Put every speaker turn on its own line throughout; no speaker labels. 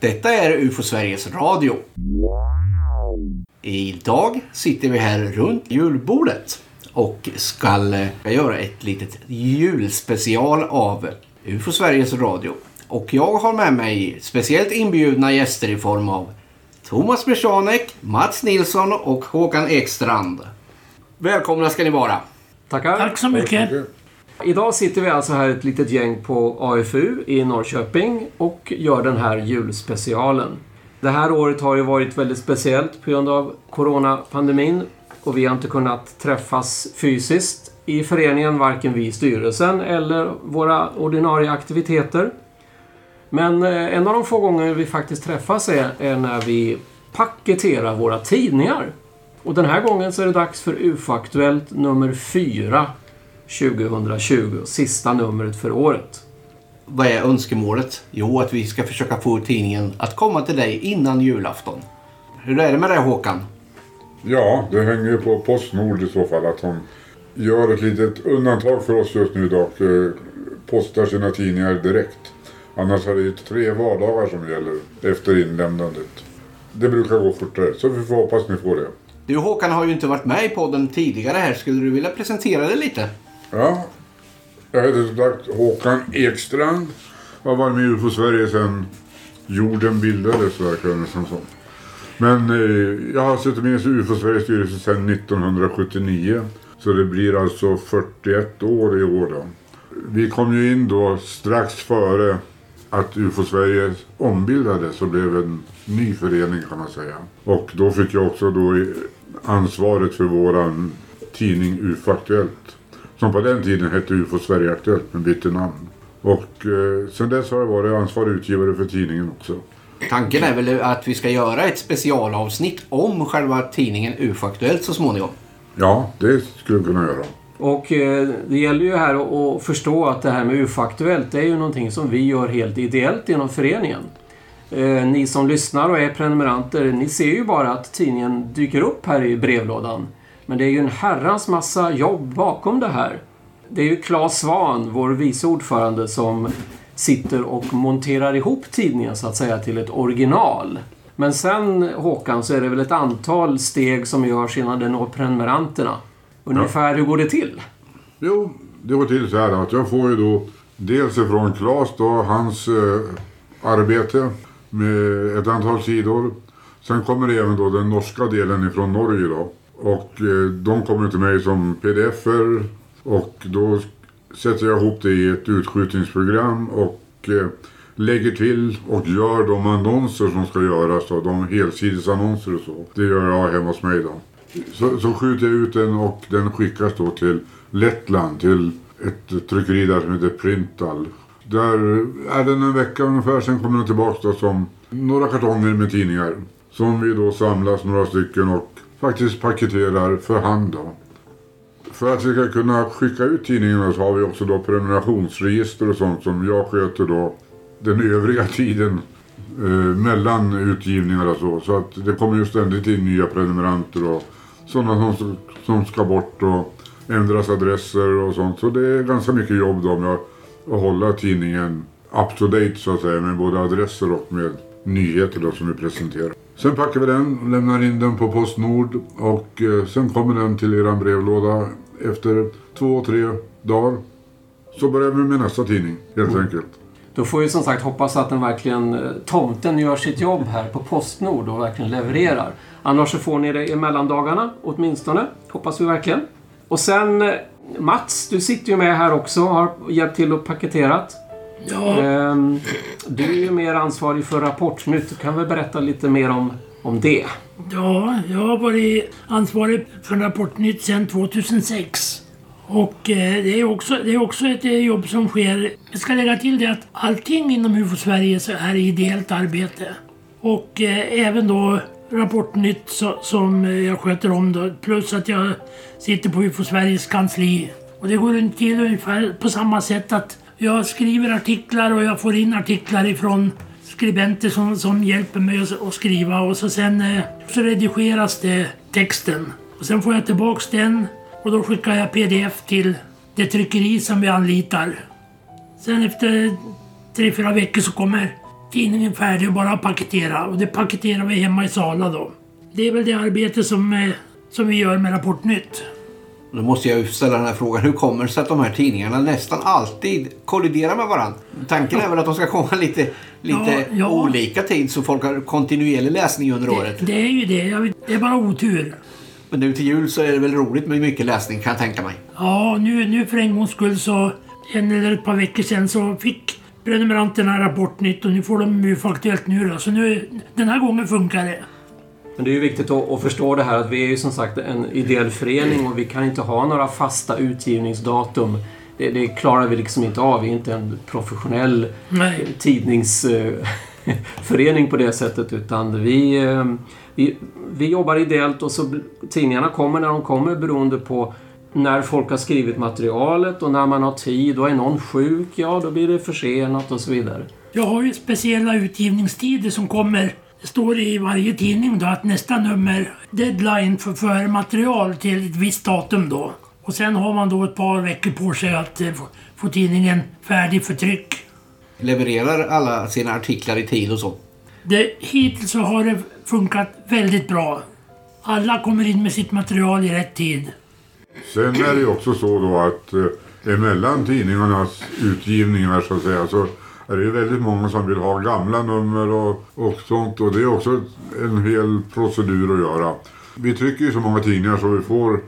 Detta är UFO Sveriges Radio. Idag sitter vi här runt julbordet och ska eh, göra ett litet julspecial av UFO Sveriges Radio. Och jag har med mig speciellt inbjudna gäster i form av Thomas Beschanek, Mats Nilsson och Håkan Ekstrand. Välkomna ska ni vara.
Tackar.
Tack så mycket.
Idag sitter vi alltså här ett litet gäng på AFU i Norrköping och gör den här julspecialen. Det här året har ju varit väldigt speciellt på grund av coronapandemin och vi har inte kunnat träffas fysiskt i föreningen, varken vi i styrelsen eller våra ordinarie aktiviteter. Men eh, en av de få gånger vi faktiskt träffas är, är när vi paketerar våra tidningar. Och den här gången så är det dags för UFO-aktuellt nummer 4 2020. Sista numret för året.
Vad är önskemålet? Jo, att vi ska försöka få tidningen att komma till dig innan julafton. Hur är det med det Håkan?
Ja, det hänger ju på Postnord i så fall att de gör ett litet undantag för oss just nu idag. och eh, Postar sina tidningar direkt. Annars är det ju tre vardagar som gäller efter inlämnandet. Det brukar gå fortare, så vi får hoppas ni får det.
Du Håkan har ju inte varit med i podden tidigare här. Skulle du vilja presentera dig lite?
Ja, jag heter som sagt Håkan Ekstrand. Har varit med i UFO Sverige sedan jorden bildades verkar det som så. Men eh, jag har suttit med i UFO Sveriges styrelse sedan 1979. Så det blir alltså 41 år i år då. Vi kom ju in då strax före att UFO Sverige ombildades och blev en ny förening kan man säga. Och då fick jag också då ansvaret för våran tidning UFO Aktuellt. Som på den tiden hette UFO Sverige Aktuellt men bytte namn. Och eh, sen dess har jag varit ansvarig utgivare för tidningen också.
Tanken är väl att vi ska göra ett specialavsnitt om själva tidningen UFO-aktuellt så småningom.
Ja, det skulle jag kunna göra.
Och eh, det gäller ju här att, förstå att det här med UFO-aktuellt det är ju någonting som vi gör helt ideellt inom föreningen. Eh, ni som lyssnar och är prenumeranter, ni ser ju bara att tidningen dyker upp här i brevlådan. Men det är ju en herrans massa jobb bakom det här. Det är ju Claes Svan, vår vice ordförande, som sitter och monterar ihop tidningen så att säga till ett original. Men sen Håkan så är det väl ett antal steg som görs innan det når prenumeranterna. Ungefär hur går det till?
Jo, det går till så här att jag får ju då dels ifrån Claes då hans eh, arbete med ett antal sidor. Sen kommer det även då den norska delen ifrån Norge då. Och eh, de kommer till mig som pdf-er och då sätter jag ihop det i ett utskjutningsprogram och eh, lägger till och gör de annonser som ska göras då, de helsidesannonser och så. Det gör jag hemma hos mig då. Så, så skjuter jag ut den och den skickas då till Lettland till ett tryckeri där som heter Printal. Där är den en vecka ungefär, sen kommer den tillbaka då som några kartonger med tidningar. Som vi då samlas några stycken och faktiskt paketerar för hand då. För att vi ska kunna skicka ut tidningarna så har vi också då prenumerationsregister och sånt som jag sköter då den övriga tiden eh, mellan utgivningar och så. Så att det kommer ju ständigt in nya prenumeranter och sådana som, som ska bort och ändras adresser och sånt. Så det är ganska mycket jobb då med att, att hålla tidningen up to date så att säga med både adresser och med nyheter då som vi presenterar. Sen packar vi den, lämnar in den på Postnord och eh, sen kommer den till eran brevlåda efter två, tre dagar. Så börjar vi med nästa tidning helt enkelt.
Då får vi som sagt hoppas att den verkligen, eh, tomten gör sitt jobb här på Postnord och verkligen levererar. Annars så får ni det i mellandagarna åtminstone. Hoppas vi verkligen. Och sen eh, Mats, du sitter ju med här också och har hjälpt till och paketerat.
Ja,
Ehm, du är ju mer ansvarig för Rapportnytt. Du kan väl berätta lite mer om, om det?
ja, jag har varit ansvarig för Rapportnytt sedan 2006. Och eh, det är också, det är också ett eh, jobb som sker. Jag ska lägga till det att allting inom UFO Sverige så är ideellt arbete. Och eh, även då Rapportnytt så, som eh, jag sköter om då. Plus att jag sitter på UFO Sveriges kansli. Och det går till ungefär på samma sätt att jag skriver artiklar och jag får in artiklar ifrån skribenter som, som hjälper mig att, att skriva och så sen eh, så redigeras det texten. Och sen får jag tillbaks den och då skickar jag pdf till det tryckeri som vi anlitar. Sen efter tre, fyra veckor så kommer tidningen färdig och bara paketera. Och det paketerar vi hemma i Sala då. Det är väl det arbete som, eh, som vi gör med Rapportnytt.
Då måste jag ju ställa den här frågan. Hur kommer det sig att de här tidningarna nästan alltid kolliderar med varandra? Tanken är väl att de ska komma lite, lite
Ja, ja.
olika tid så folk har kontinuerlig läsning under året.
Det, är ju det. Det är bara otur.
Men nu till jul så är det väl roligt med mycket läsning kan jag tänka mig.
Ja, nu, nu för en gångs skull så en eller ett par veckor sedan så fick prenumeranterna Rapportnytt och nu får de UFO-aktuellt nu då. Så nu, den här gången funkar det.
Men det är ju viktigt att, förstå det här att vi är ju som sagt en ideell förening och vi kan inte ha några fasta utgivningsdatum. Det, det klarar vi liksom inte av. Vi är inte en professionell
Nej.
tidningsförening på det sättet utan vi, eh, vi, vi jobbar ideellt och så tidningarna kommer när de kommer beroende på när folk har skrivit materialet och när man har tid och är någon sjuk, ja då blir det försenat och så vidare.
Jag har ju speciella utgivningstider som kommer. Det står i varje tidning då att nästa nummer, deadline för, för material till ett visst datum då. Och sen har man då ett par veckor på sig att eh, få, få tidningen färdig för tryck.
Levererar alla sina artiklar i tid och så.
Det, hittills så har det funkat väldigt bra. Alla kommer in med sitt material i rätt tid.
Sen är det ju också så då att eh, emellan tidningarnas utgivningar så att säga så är det är väldigt många som vill ha gamla nummer och, och sånt och det är också en hel procedur att göra. Vi trycker ju så många tidningar så vi får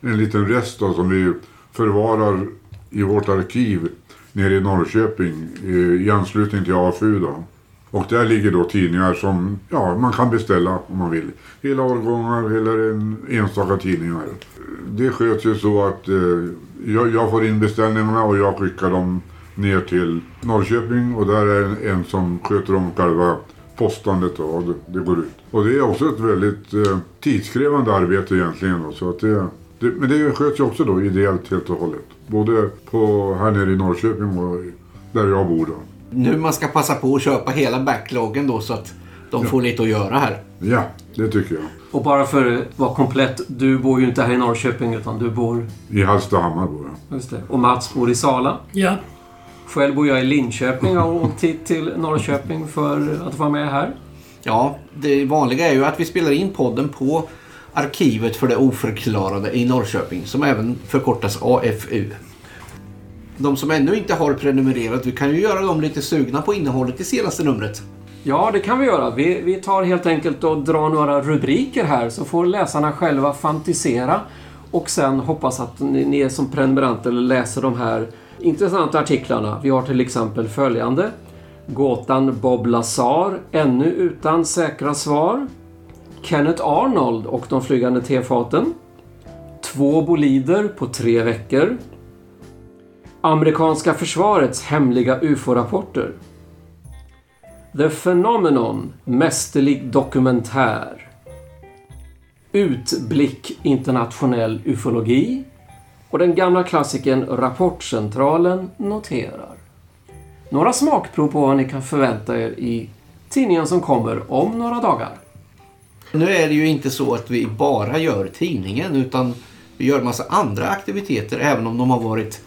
en liten rest då, som vi förvarar i vårt arkiv nere i Norrköping i, i anslutning till AFU då. Och där ligger då tidningar som ja, man kan beställa om man vill. Hela årgångar eller en enstaka tidningar. Det sköts ju så att eh, jag, jag får in beställningarna och jag skickar dem ner till Norrköping och där är en, en som sköter om själva postandet och det, det går ut. Och det är också ett väldigt eh, tidskrävande arbete egentligen. Då, så att det, det, men det sköts ju också då ideellt helt och hållet. Både på, här nere i Norrköping och där jag bor då.
Nu man ska passa på att köpa hela backloggen då så att de får lite att göra här.
Ja, det tycker jag.
Och bara för att vara komplett, du bor ju inte här i Norrköping utan du bor...
I Hallstahammar bor jag.
Just det. Och Mats bor i Sala.
Ja,
Själv bor jag i Linköping och har åkt hit till Norrköping för att vara med här.
Ja, det vanliga är ju att vi spelar in podden på Arkivet för det oförklarade i Norrköping som även förkortas AFU. De som ännu inte har prenumererat, vi kan ju göra dem lite sugna på innehållet i senaste numret.
Ja, det kan vi göra. Vi, vi tar helt enkelt och drar några rubriker här så får läsarna själva fantisera och sen hoppas att ni, ni som prenumeranter läser de här intressanta artiklarna. Vi har till exempel följande. Gåtan Bob Lazar, ännu utan säkra svar. Kenneth Arnold och de flygande tefaten. Två bolider på tre veckor. Amerikanska försvarets hemliga UFO-rapporter. The Phenomenon, mästerlig dokumentär. Utblick internationell ufologi. Och den gamla klassikern Rapportcentralen noterar. Några smakprov på vad ni kan förvänta er i tidningen som kommer om några dagar.
Nu är det ju inte så att vi bara gör tidningen utan vi gör massa andra aktiviteter även om de har varit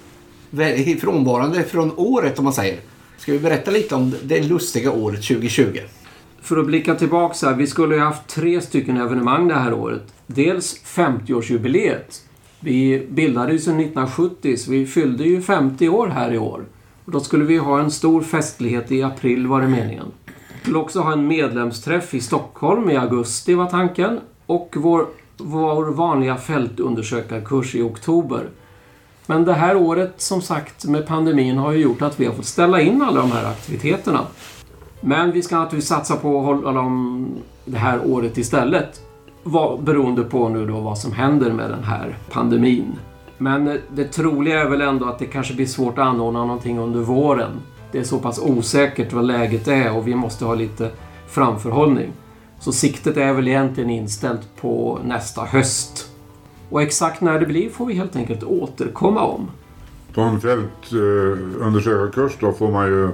frånvarande från året om man säger. Ska vi berätta lite om det lustiga året 2020?
För att blicka tillbaka så här, vi skulle ju haft tre stycken evenemang det här året. Dels 50-årsjubileet. Vi bildades ju 1970 så vi fyllde ju 50 år här i år. Och då skulle vi ha en stor festlighet i april var det meningen. Vi skulle också ha en medlemsträff i Stockholm i augusti var tanken. Och vår, vår vanliga fältundersökarkurs i oktober. Men det här året, som sagt, med pandemin har ju gjort att vi har fått ställa in alla de här aktiviteterna. Men vi ska naturligtvis satsa på att hålla dem det här året istället. Vad- Beroende på nu då vad som händer med den här pandemin. Men eh, det troliga är väl ändå att det kanske blir svårt att anordna någonting under våren. Det är så pass osäkert vad läget är och vi måste ha lite framförhållning. Så siktet är väl egentligen inställt på nästa höst. Och exakt när det blir får vi helt enkelt återkomma om.
På en fältundersökarkurs eh, då får man ju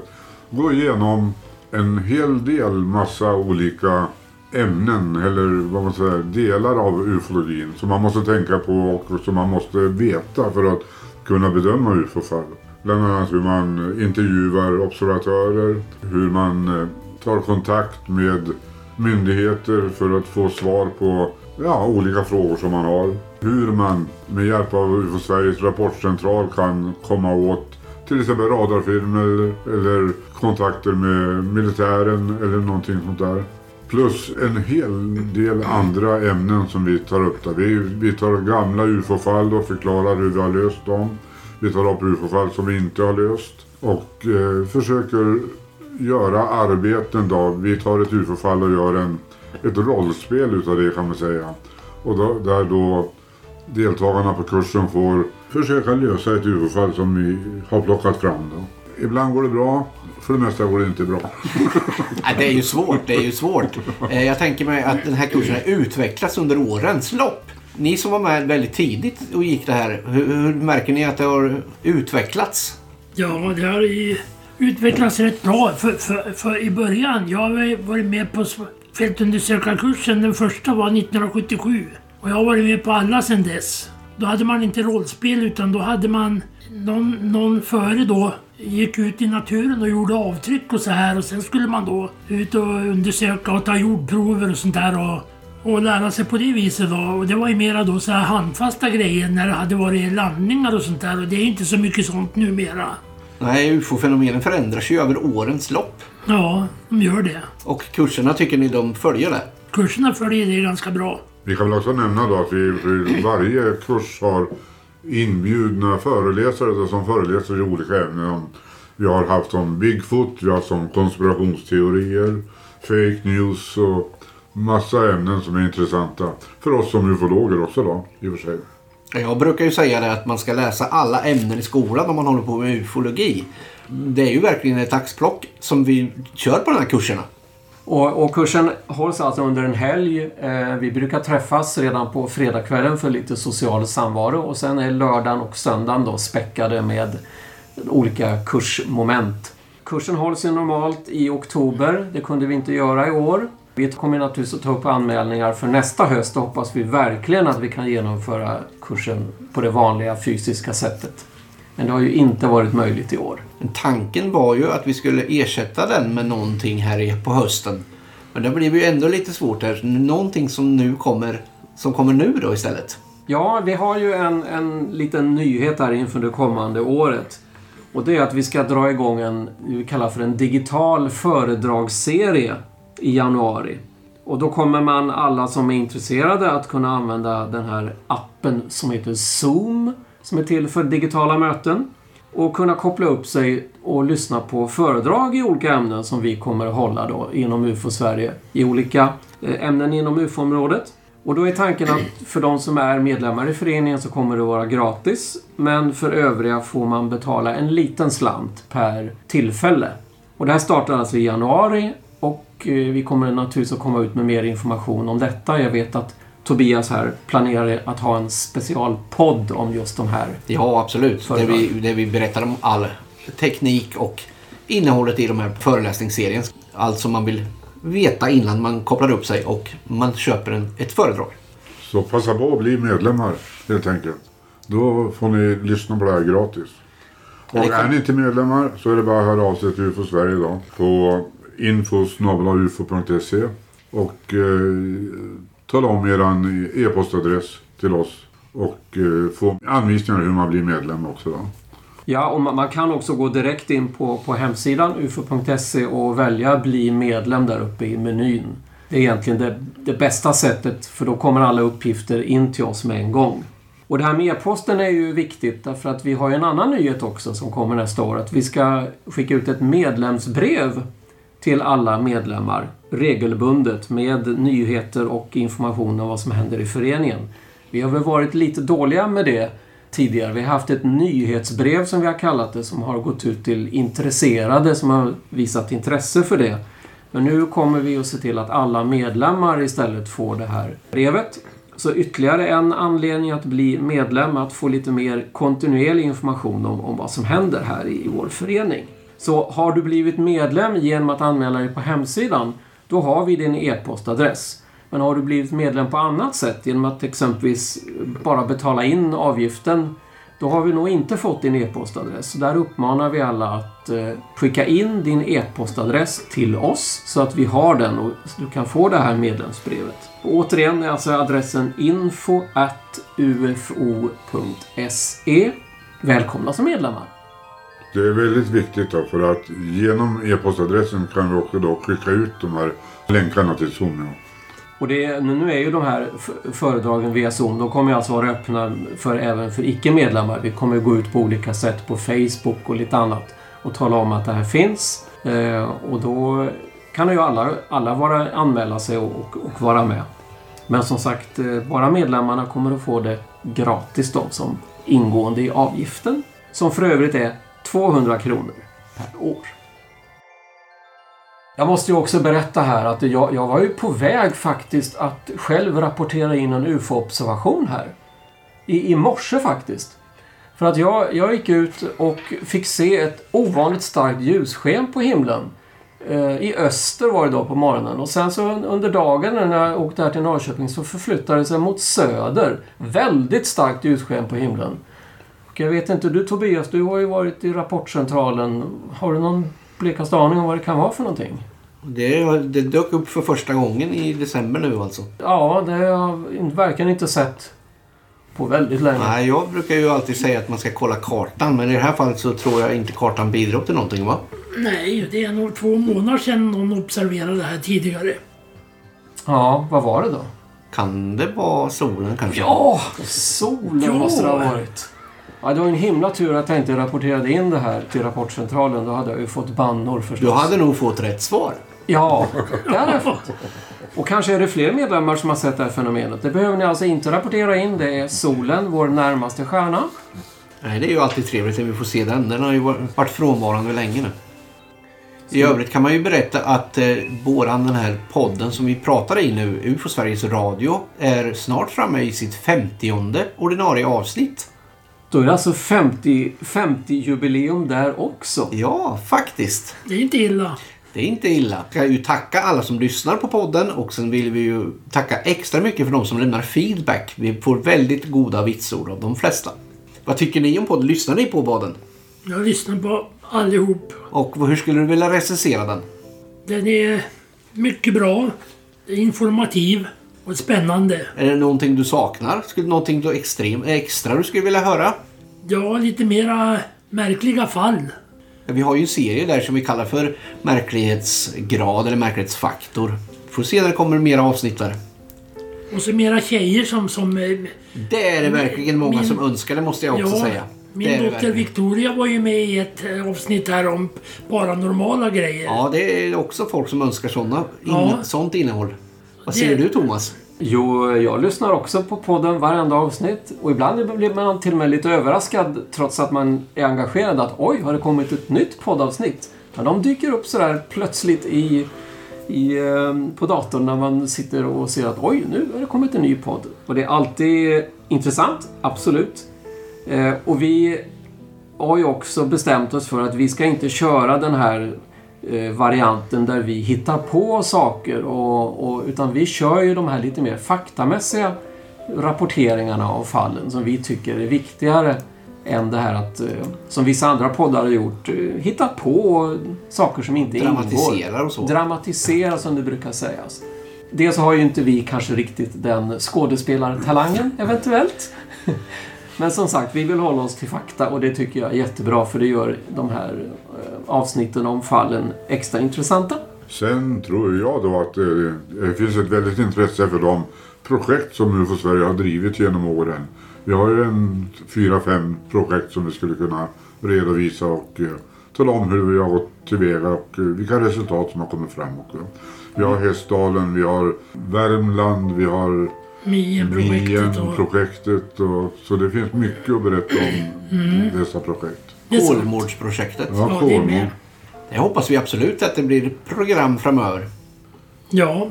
gå igenom en hel del massa olika ämnen eller vad man säger, delar av ufologin som man måste tänka på och som man måste veta för att kunna bedöma ufo-fall. Bland annat hur man intervjuar observatörer, hur man eh, tar kontakt med myndigheter för att få svar på ja, olika frågor som man har. Hur man med hjälp av UFO Sveriges rapportcentral kan komma åt till exempel radarfilmer eller kontakter med militären eller någonting sånt där. Plus en hel del andra ämnen som vi tar upp där. Vi, vi tar gamla UFO-fall och förklarar hur vi har löst dem. Vi tar upp UFO-fall som vi inte har löst. Och eh, försöker göra arbeten då. Vi tar ett UFO-fall och gör en, ett rollspel utav det kan man säga. Och då, där då deltagarna på kursen får försöka lösa ett UFO-fall som vi har plockat fram. Då. Ibland går det bra, för det mesta går det inte bra.
Nej, det är ju svårt. Det är ju svårt. Eh, Jag tänker mig att den här kursen har utvecklats under årens lopp. Ni som var med väldigt tidigt och gick det här, hur, hur märker ni att det har utvecklats?
Ja, det har utvecklats rätt bra. För, för, för i början, jag har varit med på fältundersökarkursen. Den första var 1977. Och jag har varit med på alla sedan dess. Då hade man inte rollspel utan då hade man någon, någon före då gick ut i naturen och gjorde avtryck och så här och sen skulle man då ut och undersöka och ta jordprover och sånt där och, och lära sig på det viset då. Och det var ju mera då så här handfasta grejer när det hade varit landningar och sånt där och det är inte så mycket sånt numera.
Nej, ufo-fenomenen förändras ju över årens lopp.
Ja, de gör det.
Och kurserna tycker ni de följer det?
Kurserna följer det ganska bra.
Vi kan väl också nämna då att vi varje kurs har inbjudna föreläsare som föreläser i olika ämnen. Vi har haft om Bigfoot, vi har haft om konspirationsteorier, fake news och massa ämnen som är intressanta. För oss som ufologer också då, i och för sig.
Jag brukar ju säga det att man ska läsa alla ämnen i skolan om man håller på med ufologi. Det är ju verkligen ett axplock som vi kör på de här kurserna.
Och, och kursen hålls alltså under en helg. Eh, vi brukar träffas redan på fredagskvällen för lite social samvaro och sen är lördagen och söndagen då späckade med olika kursmoment. Kursen hålls ju normalt i oktober. Det kunde vi inte göra i år. Vi kommer naturligtvis att ta upp anmälningar för nästa höst och hoppas vi verkligen att vi kan genomföra kursen på det vanliga fysiska sättet. Men det har ju inte varit möjligt i år.
Men tanken var ju att vi skulle ersätta den med någonting här på hösten. Men det blir ju ändå lite svårt här. Någonting som nu kommer, som kommer nu då istället.
Ja, vi har ju en, en liten nyhet här inför det kommande året. Och det är att vi ska dra igång en, vi kallar för en digital föredragsserie i januari. Och då kommer man, alla som är intresserade, att kunna använda den här appen som heter Zoom, som är till för digitala möten. Och kunna koppla upp sig och lyssna på föredrag i olika ämnen som vi kommer att hålla då inom UFO-Sverige. I olika eh, ämnen inom UFO-området. Och då är tanken att för de som är medlemmar i föreningen så kommer det att vara gratis. Men för övriga får man betala en liten slant per tillfälle. Och det här startar alltså i januari och eh, vi kommer naturligtvis att komma ut med mer information om detta. Jag vet att Tobias här planerar att ha en specialpodd om just de här.
Ja, absolut. Där vi, där vi berättar om all teknik och innehållet i de här föreläsningsserien. Allt som man vill veta innan man kopplar upp sig och man köper en, ett föredrag.
Så passa på att bli medlemmar helt enkelt. Då får ni lyssna på det här gratis. Och är ni inte medlemmar så är det bara att höra av sig till UFO Sverige då. På info.ufo.se och eh, tala om er e-postadress till oss. Och eh, få anvisningar hur man blir medlem också då.
Ja, och man man kan också gå direkt in på, på hemsidan ufo.se och välja bli medlem där uppe i menyn. Det är egentligen det, det bästa sättet för då kommer alla uppgifter in till oss med en gång. Och det här med e-posten är ju viktigt därför att vi har ju en annan nyhet också som kommer nästa år. Att vi ska skicka ut ett medlemsbrev till alla medlemmar regelbundet med nyheter och information om vad som händer i föreningen. Vi har väl varit lite dåliga med det tidigare. Vi har haft ett nyhetsbrev som vi har kallat det som har gått ut till intresserade som har visat intresse för det. Men nu kommer vi att se till att alla medlemmar istället får det här brevet. Så ytterligare en anledning att bli medlem, att få lite mer kontinuerlig information om, om vad som händer här i, i vår förening. Så har du blivit medlem genom att anmäla dig på hemsidan, då har vi din e-postadress. Men har du blivit medlem på annat sätt, genom att exempelvis bara betala in avgiften då har vi nog inte fått din e-postadress. Så där uppmanar vi alla att eh, skicka in din e-postadress till oss så att vi har den och du kan få det här medlemsbrevet. Och återigen är alltså adressen info.ufo.se Välkomna som medlemmar!
Det är väldigt viktigt då, för att genom e-postadressen kan vi också då skicka ut de här länkarna till Zoom. Ja.
Och det, nu är ju de här föredragen via Zoom, de kommer alltså vara öppna för, även för icke-medlemmar. Vi kommer gå ut på olika sätt på Facebook och lite annat och tala om att det här finns. Eh, och då kan ju alla, alla vara, anmäla sig och, och, och, vara med. Men som sagt, eh, bara medlemmarna kommer att få det gratis då som ingående i avgiften. Som för övrigt är 200 kronor per år. Jag måste ju också berätta här att jag, jag var ju på väg faktiskt att själv rapportera in en UFO-observation här. I, I morse faktiskt. För att jag, jag gick ut och fick se ett ovanligt starkt ljussken på himlen. Eh, I öster var det då på morgonen och sen så under dagen när jag åkte här till Norrköping så förflyttade det sig mot söder. Väldigt starkt ljussken på himlen. Och jag vet inte, du Tobias, du har ju varit i Rapportcentralen. Har du någon blekaste aning om vad det kan vara för någonting?
Det, det dök upp för första gången i december nu alltså.
Ja, det har jag verkligen inte sett på väldigt länge.
Nej, jag brukar ju alltid säga att man ska kolla kartan. Men i det här fallet så tror jag inte kartan bidrar till någonting va?
Nej, det är nog två månader sedan någon observerade det här tidigare.
Ja, vad var det då?
Kan det vara solen kanske?
Ja, solen ja. måste det ha varit. Ja, det var en himla tur att jag inte rapporterade in det här till Rapportcentralen. Då hade jag ju fått bannor förstås.
Du hade nog fått rätt svar.
Ja, det hade jag fått. Och kanske är det fler medlemmar som har sett det här fenomenet. Det behöver ni alltså inte rapportera in. Det är solen, vår närmaste stjärna.
Nej, det är ju alltid trevligt att vi får se den. Den har ju varit frånvarande länge nu. I övrigt kan man ju berätta att eh, våran den här podden som vi pratar i nu, UFO Sveriges Radio, är snart framme i sitt 50 ordinarie avsnitt.
Då är det alltså 50, 50-jubileum där också.
Ja, faktiskt.
Det är inte illa.
Det är inte illa. Jag ska ju tacka alla som lyssnar på podden och sen vill vi ju tacka extra mycket för de som lämnar feedback. Vi får väldigt goda vitsord av de flesta. Vad tycker ni om podden? Lyssnar ni på podden?
Jag lyssnar på allihop.
Och hur skulle du vilja recensera den?
Den är mycket bra. Informativ och spännande.
Är det någonting du saknar? Skulle någonting du extrem, extra du skulle vilja höra?
Ja, lite mera märkliga fall.
Vi har ju en serie där som vi kallar för märklighetsgrad eller märklighetsfaktor. Får se när det kommer mer avsnitt där.
Och så mera tjejer som... som eh,
det är det verkligen många min, som önskar, det måste jag också ja, säga.
Min dotter Victoria var ju med i ett eh, avsnitt här om paranormala grejer.
Ja, det är också folk som önskar såna, ja. sånt innehåll. Vad säger du Thomas?
Jo, jag lyssnar också på podden varenda avsnitt. Och ibland blir man till och med lite överraskad trots att man är engagerad att oj, har det kommit ett nytt poddavsnitt? Men de dyker upp sådär plötsligt i, i, ehm, på datorn när man sitter och ser att oj, nu har det kommit en ny podd. Och det är alltid intressant, absolut. Eh, och vi har ju också bestämt oss för att vi ska inte köra den här varianten där vi hittar på saker. Och, och, utan vi kör ju de här lite mer faktamässiga rapporteringarna av fallen som vi tycker är viktigare än det här att, eh, som vissa andra poddar har gjort, eh, hitta på saker som inte
Dramatiserar
ingår.
och så.
Dramatisera som det brukar sägas. Dels har ju inte vi kanske riktigt den skådespelartalangen eventuellt. Men som sagt, vi vill hålla oss till fakta och det tycker jag är jättebra för det gör de här eh, avsnitten om fallen extra intressanta.
Sen tror jag då att eh, det, finns ett väldigt intresse för de projekt som UFO Sverige har drivit genom åren. Vi har ju en fyra, fem projekt som vi skulle kunna redovisa och eh, tala om hur vi har gått tillväga och vilka resultat som har kommit fram. Vi har Hästdalen, vi har Värmland, vi har
Mien-projektet.
Och... projektet och, så det finns mycket att berätta om mm. dessa projekt.
Kolmårdsprojektet.
Ja, ja Kolmård. det,
det hoppas vi absolut att det blir program framöver.
Ja.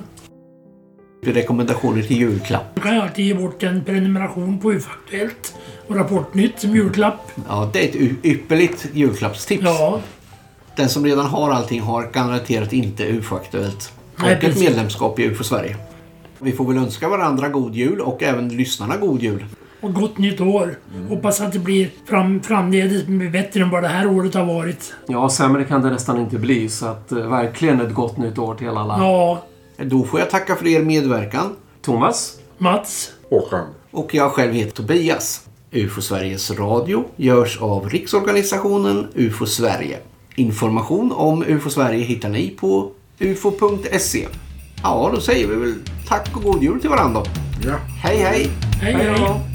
Rekommendationer till julklapp.
Du kan ju alltid ge bort en prenumeration på UF-aktuellt och Rapportnytt som julklapp.
Ja, det är ett ypperligt julklappstips.
Ja.
Den som redan har allting har garanterat inte UFO-aktuellt. Och ett medlemskap i UFO Sverige. Vi får väl önska varandra god jul och även lyssnarna god jul.
och gott nytt år. Hoppas att det blir fram, framledes blir bättre än vad det här året har varit.
Ja, sämre kan det nästan inte bli. Så att eh, verkligen ett gott nytt år till alla.
Ja,
Då får jag tacka för er medverkan.
Thomas?
Mats.
Håkan.
Och jag själv heter Tobias. UFO Sveriges Radio görs av Riksorganisationen UFO Sverige. Information om UFO Sverige hittar ni på ufo.se. Ja, då säger vi väl tack och god jul till varandra.
Ja.
Hej, hej!
Hej,
Hej
hej.